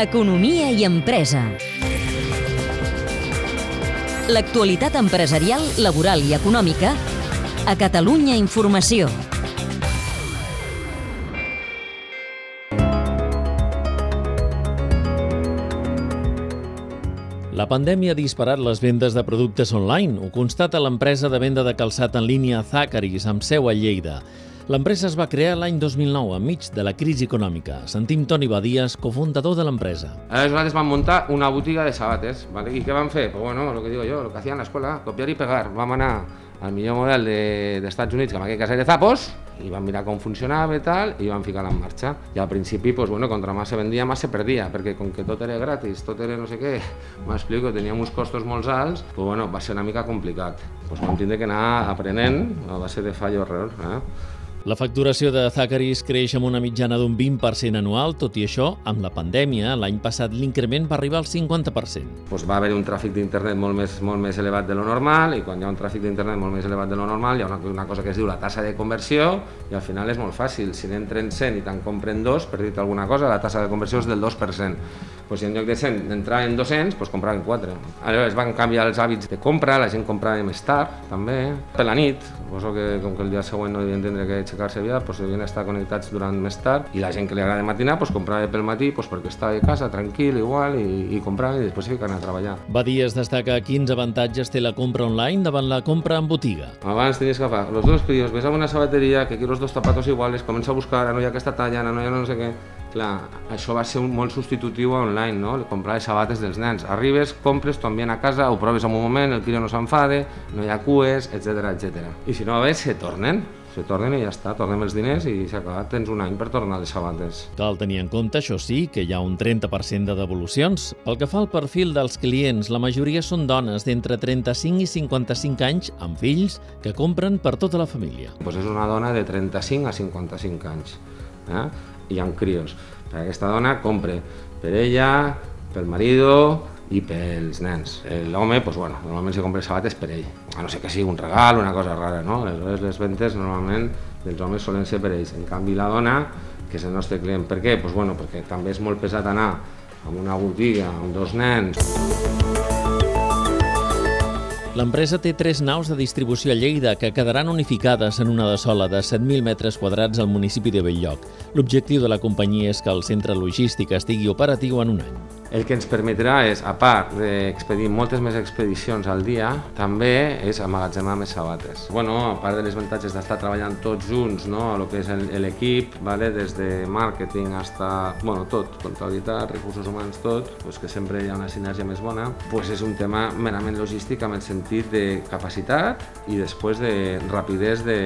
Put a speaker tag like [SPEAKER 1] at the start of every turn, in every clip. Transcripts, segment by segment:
[SPEAKER 1] Economia i empresa. L'actualitat empresarial, laboral i econòmica a Catalunya Informació.
[SPEAKER 2] La pandèmia ha disparat les vendes de productes online. Ho constata l'empresa de venda de calçat en línia Zacharis, amb seu a Lleida. L'empresa es va crear l'any 2009, enmig de la crisi econòmica. Sentim Toni Badies, cofundador de l'empresa.
[SPEAKER 3] Aleshores van muntar una botiga de sabates, ¿vale? ¿Y qué van fer? Pues bueno, lo que digo yo, lo que hacían la escuela, copiar y pegar. Vam anar al millor model de, dels Estats Units, que en aquell cas era Zappos, i vam mirar com funcionava i tal, i vam ficar-la en marxa. I al principi, pues, bueno, contra más se vendia, más se perdia, perquè com que tot era gratis, tot era no sé què, m'explico, teníem uns costos molt alts, pues, bueno, va ser una mica complicat. Pues vam tindre que anar aprenent a base de fallo-error. Eh?
[SPEAKER 2] La facturació de Zacharis creix amb una mitjana d'un 20% anual, tot i això, amb la pandèmia, l'any passat l'increment va arribar al 50%.
[SPEAKER 3] Pues va haver un tràfic d'internet molt més, molt més elevat de lo normal i quan hi ha un tràfic d'internet molt més elevat de lo normal hi ha una, una cosa que es diu la tassa de conversió i al final és molt fàcil, si n'entren 100 i te'n compren 2, per dir-te alguna cosa, la tassa de conversió és del 2%. Pues si en lloc de 100 entraven 200, pues compraven 4. Aleshores van canviar els hàbits de compra, la gent comprava més tard, també, per la nit, suposo que com que el dia següent no devien tindre que aixecar-se aviat, pues devien estar connectats durant més tard, i la gent que li agrada matinar, pues comprava pel matí pues perquè estava a casa tranquil, igual, i, i comprava i després ficaven a treballar.
[SPEAKER 2] Badies destaca quins avantatges té la compra online davant la compra en botiga.
[SPEAKER 3] Abans tenies que agafar los dos críos, ves a una sabateria, que quiero los dos zapatos iguales, comença a buscar, no hi ha aquesta talla, no hi ha no sé què, Clar, això va ser un, molt substitutiu a online, no? comprar les sabates dels nens. Arribes, compres, t'ho envien a casa, ho proves en un moment, el crio no s'enfade, no hi ha cues, etc etc. I si no, a veure, se tornen se tornen i ja està, tornem els diners i s'ha acabat, tens un any per tornar les sabates.
[SPEAKER 2] Cal tenir en compte, això sí, que hi ha un 30% de devolucions. Pel que fa al perfil dels clients, la majoria són dones d'entre 35 i 55 anys amb fills que compren per tota la família.
[SPEAKER 3] Pues és una dona de 35 a 55 anys. Eh? I amb crios. Per aquesta dona compre per ella, pel marido i pels nens. L'home, pues, bueno, normalment se compra sabates per ell, a no sé que sigui un regal, una cosa rara, no? Aleshores les ventes normalment dels homes solen ser per ells. En canvi la dona, que és el nostre client, per què? Pues, bueno, perquè també és molt pesat anar a una botiga amb dos nens
[SPEAKER 2] L'empresa té tres naus de distribució a Lleida que quedaran unificades en una de sola de 7.000 metres quadrats al municipi de Belllloc. L'objectiu de la companyia és que el centre logístic estigui operatiu en un any.
[SPEAKER 3] El que ens permetrà és, a part d'expedir moltes més expedicions al dia, també és amagatzemar més sabates. Bueno, a part de les avantatges d'estar treballant tots junts, no? el que és l'equip, vale? des de màrqueting hasta, bueno, tot, comptabilitat, recursos humans, tot, pues que sempre hi ha una sinergia més bona, pues és un tema merament logístic amb el sentit de capacitat i després de rapidesa de,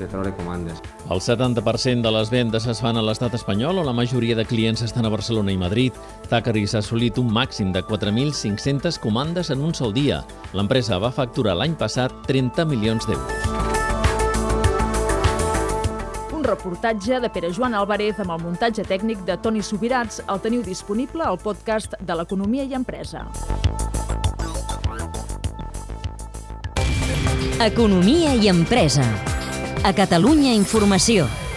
[SPEAKER 3] de treure comandes.
[SPEAKER 2] El 70% de les vendes es fan a l'estat espanyol, on la majoria de clients estan a Barcelona i Madrid. Zachary s'ha assolit un màxim de 4.500 comandes en un sol dia. L'empresa va facturar l'any passat 30 milions d'euros.
[SPEAKER 4] Un reportatge de Pere Joan Álvarez amb el muntatge tècnic de Toni Subirats el teniu disponible al podcast de l'Economia i Empresa.
[SPEAKER 1] Economia i empresa. A Catalunya Informació.